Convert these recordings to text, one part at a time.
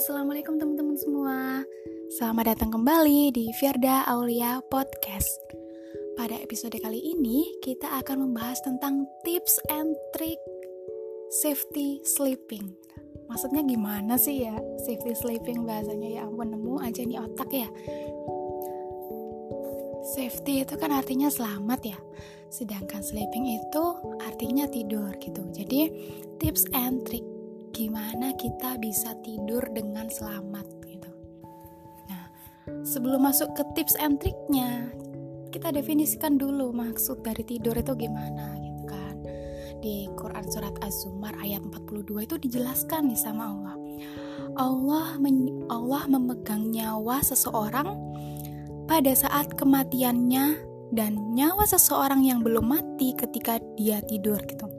assalamualaikum teman-teman semua. Selamat datang kembali di Firda Aulia Podcast. Pada episode kali ini, kita akan membahas tentang tips and trick safety sleeping. Maksudnya gimana sih ya safety sleeping bahasanya ya ampun nemu aja nih otak ya. Safety itu kan artinya selamat ya. Sedangkan sleeping itu artinya tidur gitu. Jadi tips and trick gimana kita bisa tidur dengan selamat gitu. Nah, sebelum masuk ke tips and triknya, kita definisikan dulu maksud dari tidur itu gimana gitu kan. Di Quran surat Az-Zumar ayat 42 itu dijelaskan nih sama Allah. Allah Allah memegang nyawa seseorang pada saat kematiannya dan nyawa seseorang yang belum mati ketika dia tidur gitu.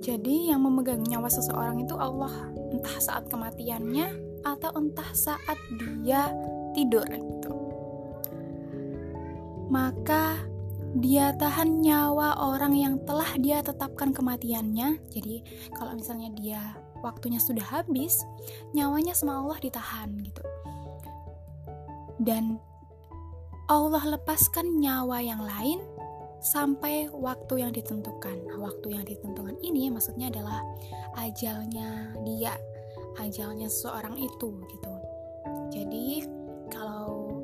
Jadi yang memegang nyawa seseorang itu Allah, entah saat kematiannya atau entah saat dia tidur gitu. Maka dia tahan nyawa orang yang telah dia tetapkan kematiannya. Jadi kalau misalnya dia waktunya sudah habis, nyawanya sama Allah ditahan gitu. Dan Allah lepaskan nyawa yang lain sampai waktu yang ditentukan. Nah, waktu yang ditentukan ini maksudnya adalah ajalnya dia, ajalnya seseorang itu gitu. Jadi kalau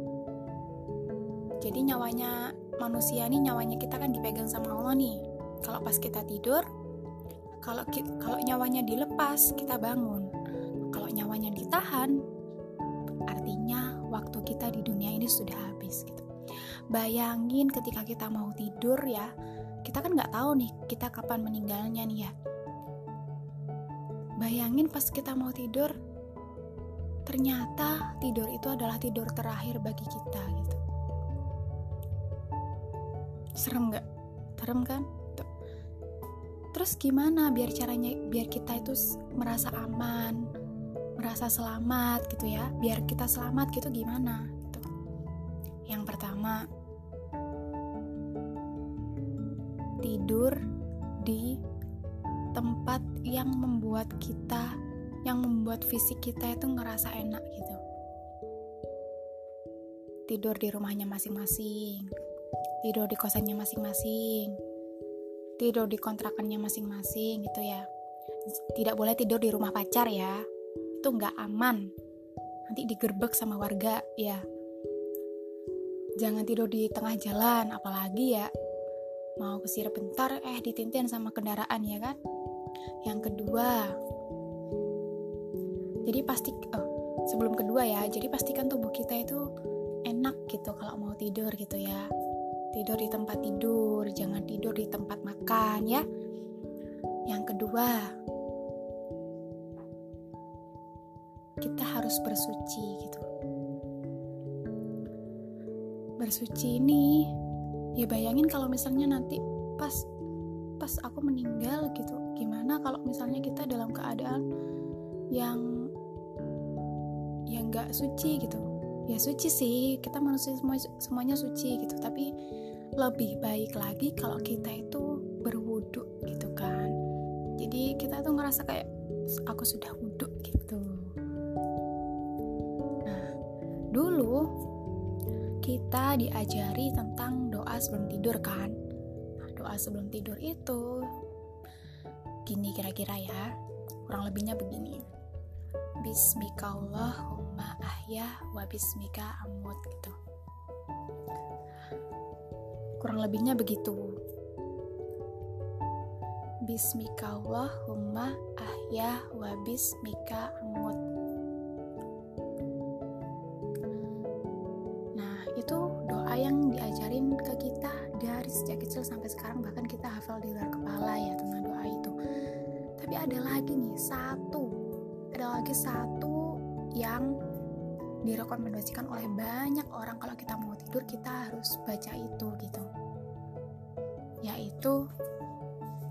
jadi nyawanya manusia nih nyawanya kita kan dipegang sama Allah nih. Kalau pas kita tidur, kalau kalau nyawanya dilepas kita bangun. Kalau nyawanya ditahan, artinya waktu kita di dunia ini sudah habis gitu. Bayangin ketika kita mau tidur ya, kita kan nggak tahu nih kita kapan meninggalnya nih ya. Bayangin pas kita mau tidur, ternyata tidur itu adalah tidur terakhir bagi kita gitu. Serem nggak? Serem kan? Terus gimana biar caranya biar kita itu merasa aman, merasa selamat gitu ya? Biar kita selamat gitu gimana? Yang pertama, tidur di tempat yang membuat kita, yang membuat fisik kita itu ngerasa enak gitu. Tidur di rumahnya masing-masing, tidur di kosannya masing-masing, tidur di kontrakannya masing-masing gitu ya. Tidak boleh tidur di rumah pacar ya, itu nggak aman. Nanti digerbek sama warga ya Jangan tidur di tengah jalan, apalagi ya mau kesir bentar eh ditintin sama kendaraan ya kan. Yang kedua, jadi pasti oh, sebelum kedua ya, jadi pastikan tubuh kita itu enak gitu kalau mau tidur gitu ya. Tidur di tempat tidur, jangan tidur di tempat makan ya. Yang kedua, kita harus bersuci gitu bersuci ini. Ya bayangin kalau misalnya nanti pas pas aku meninggal gitu gimana kalau misalnya kita dalam keadaan yang yang nggak suci gitu. Ya suci sih kita manusia semua semuanya suci gitu. Tapi lebih baik lagi kalau kita itu berwudhu gitu kan. Jadi kita tuh ngerasa kayak aku sudah wudhu gitu. Nah dulu kita diajari tentang doa sebelum tidur kan? Nah, doa sebelum tidur itu gini kira-kira ya kurang lebihnya begini. Bismika Allahumma ahya wa bismika amut gitu. Kurang lebihnya begitu. Bismika Allahumma ahya wa bismika ke kita dari sejak kecil sampai sekarang bahkan kita hafal di luar kepala ya tentang doa itu. Tapi ada lagi nih satu ada lagi satu yang direkomendasikan oleh banyak orang kalau kita mau tidur kita harus baca itu gitu. Yaitu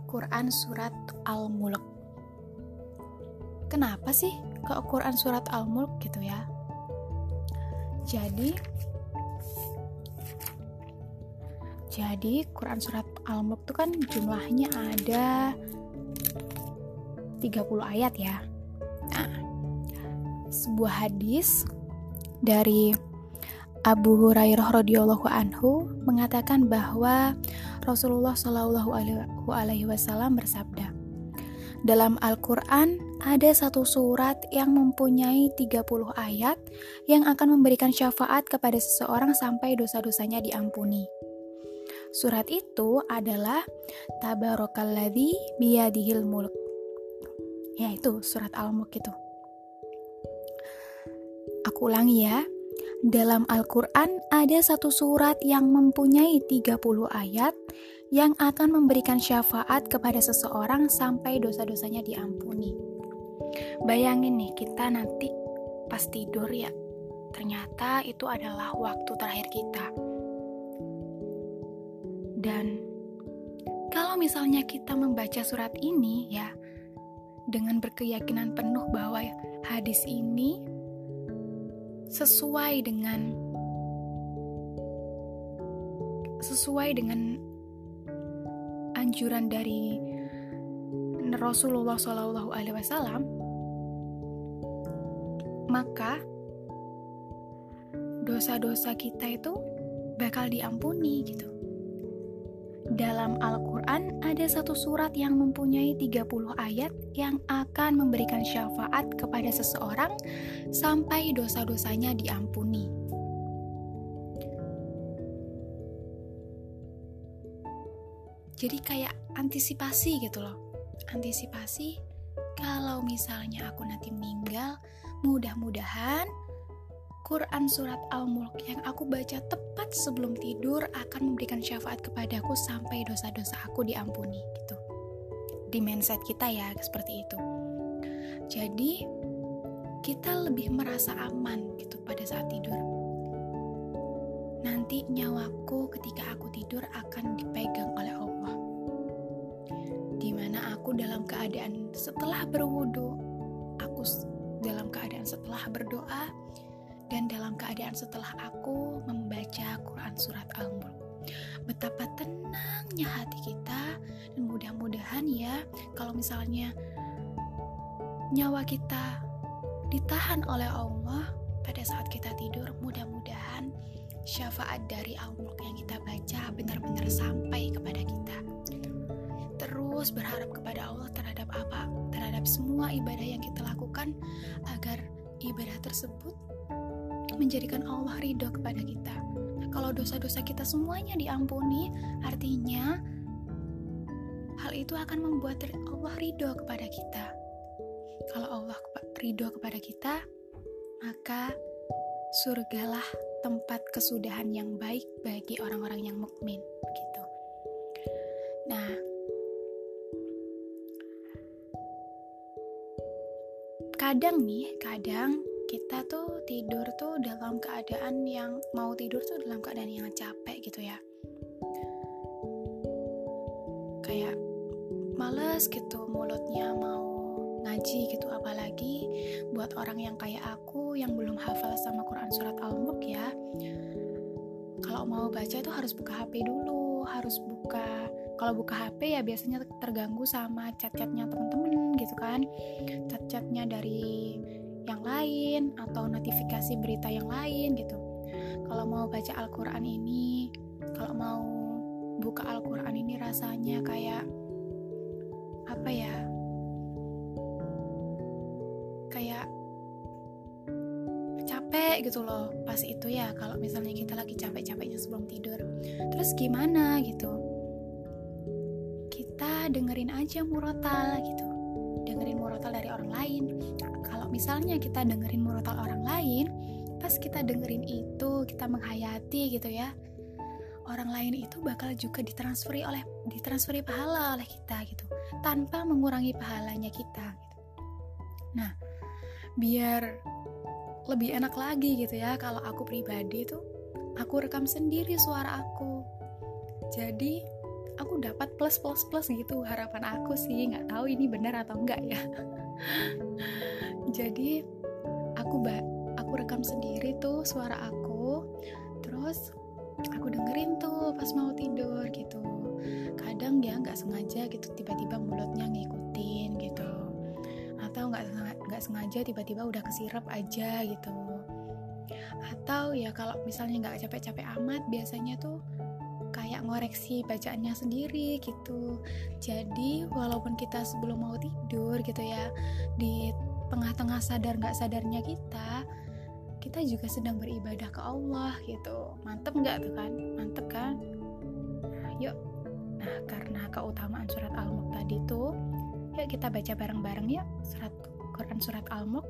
Quran surat Al-Mulk. Kenapa sih ke Quran surat Al-Mulk gitu ya? Jadi Jadi Quran surat Al-Mulk itu kan jumlahnya ada 30 ayat ya. Nah, sebuah hadis dari Abu Hurairah radhiyallahu anhu mengatakan bahwa Rasulullah Shallallahu alaihi wasallam bersabda, dalam Al-Quran ada satu surat yang mempunyai 30 ayat yang akan memberikan syafaat kepada seseorang sampai dosa-dosanya diampuni. Surat itu adalah Tabarakalladzi biyadihil mulk. Ya itu surat Al-Mulk itu. Aku ulangi ya. Dalam Al-Quran ada satu surat yang mempunyai 30 ayat yang akan memberikan syafaat kepada seseorang sampai dosa-dosanya diampuni. Bayangin nih, kita nanti pas tidur ya, ternyata itu adalah waktu terakhir kita. Dan kalau misalnya kita membaca surat ini ya, dengan berkeyakinan penuh bahwa hadis ini sesuai dengan sesuai dengan anjuran dari Rasulullah Shallallahu Alaihi Wasallam, maka dosa-dosa kita itu bakal diampuni gitu. Dalam Al-Quran ada satu surat yang mempunyai 30 ayat yang akan memberikan syafaat kepada seseorang sampai dosa-dosanya diampuni. Jadi kayak antisipasi gitu loh. Antisipasi kalau misalnya aku nanti meninggal, mudah-mudahan Quran Surat Al-Mulk yang aku baca tepat sebelum tidur akan memberikan syafaat kepadaku sampai dosa-dosa aku diampuni gitu. Di mindset kita ya seperti itu. Jadi kita lebih merasa aman gitu pada saat tidur. Nanti nyawaku ketika aku tidur akan dipegang oleh Allah. Di mana aku dalam keadaan setelah berwudu, aku dalam keadaan setelah berdoa, dan dalam keadaan setelah aku membaca Quran Surat Al-Mulk. Betapa tenangnya hati kita dan mudah-mudahan ya kalau misalnya nyawa kita ditahan oleh Allah pada saat kita tidur, mudah-mudahan syafaat dari Al-Mulk yang kita baca benar-benar sampai kepada kita. Terus berharap kepada Allah terhadap apa? Terhadap semua ibadah yang kita lakukan agar ibadah tersebut menjadikan Allah ridho kepada kita. Kalau dosa-dosa kita semuanya diampuni, artinya hal itu akan membuat Allah ridho kepada kita. Kalau Allah ridho kepada kita, maka surgalah tempat kesudahan yang baik bagi orang-orang yang mukmin gitu. Nah, kadang nih, kadang kita tuh tidur tuh dalam keadaan yang mau tidur tuh dalam keadaan yang capek gitu ya. Kayak males gitu mulutnya mau ngaji gitu apalagi buat orang yang kayak aku yang belum hafal sama Quran surat Al-Mulk ya. Kalau mau baca itu harus buka HP dulu harus buka kalau buka HP ya biasanya terganggu sama chat-chatnya teman-teman gitu kan. Chat-chatnya dari yang lain atau notifikasi berita yang lain gitu. Kalau mau baca Al-Quran ini, kalau mau buka Al-Quran ini rasanya kayak apa ya? Kayak capek gitu loh pas itu ya kalau misalnya kita lagi capek-capeknya sebelum tidur. Terus gimana gitu? Kita dengerin aja murotal gitu dengerin murotal dari orang lain. Kalau misalnya kita dengerin murotal orang lain pas kita dengerin itu kita menghayati gitu ya orang lain itu bakal juga ditransferi oleh ditransferi pahala oleh kita gitu. Tanpa mengurangi pahalanya kita gitu. nah biar lebih enak lagi gitu ya kalau aku pribadi tuh aku rekam sendiri suara aku. Jadi aku dapat plus plus plus gitu. Harapan aku sih nggak tahu ini benar atau enggak ya. Jadi aku ba aku rekam sendiri tuh suara aku. Terus aku dengerin tuh pas mau tidur gitu. Kadang ya nggak sengaja gitu tiba-tiba mulutnya ngikutin gitu. Atau nggak nggak sengaja tiba-tiba udah kesirap aja gitu. Atau ya kalau misalnya nggak capek-capek amat biasanya tuh kayak ngoreksi bacaannya sendiri gitu. Jadi walaupun kita sebelum mau tidur gitu ya di tengah-tengah sadar nggak sadarnya kita kita juga sedang beribadah ke Allah gitu. Mantep nggak tuh kan? Mantep kan? Nah, yuk. Nah karena keutamaan surat al-mulk tadi tuh yuk kita baca bareng-bareng ya surat Quran surat al-mulk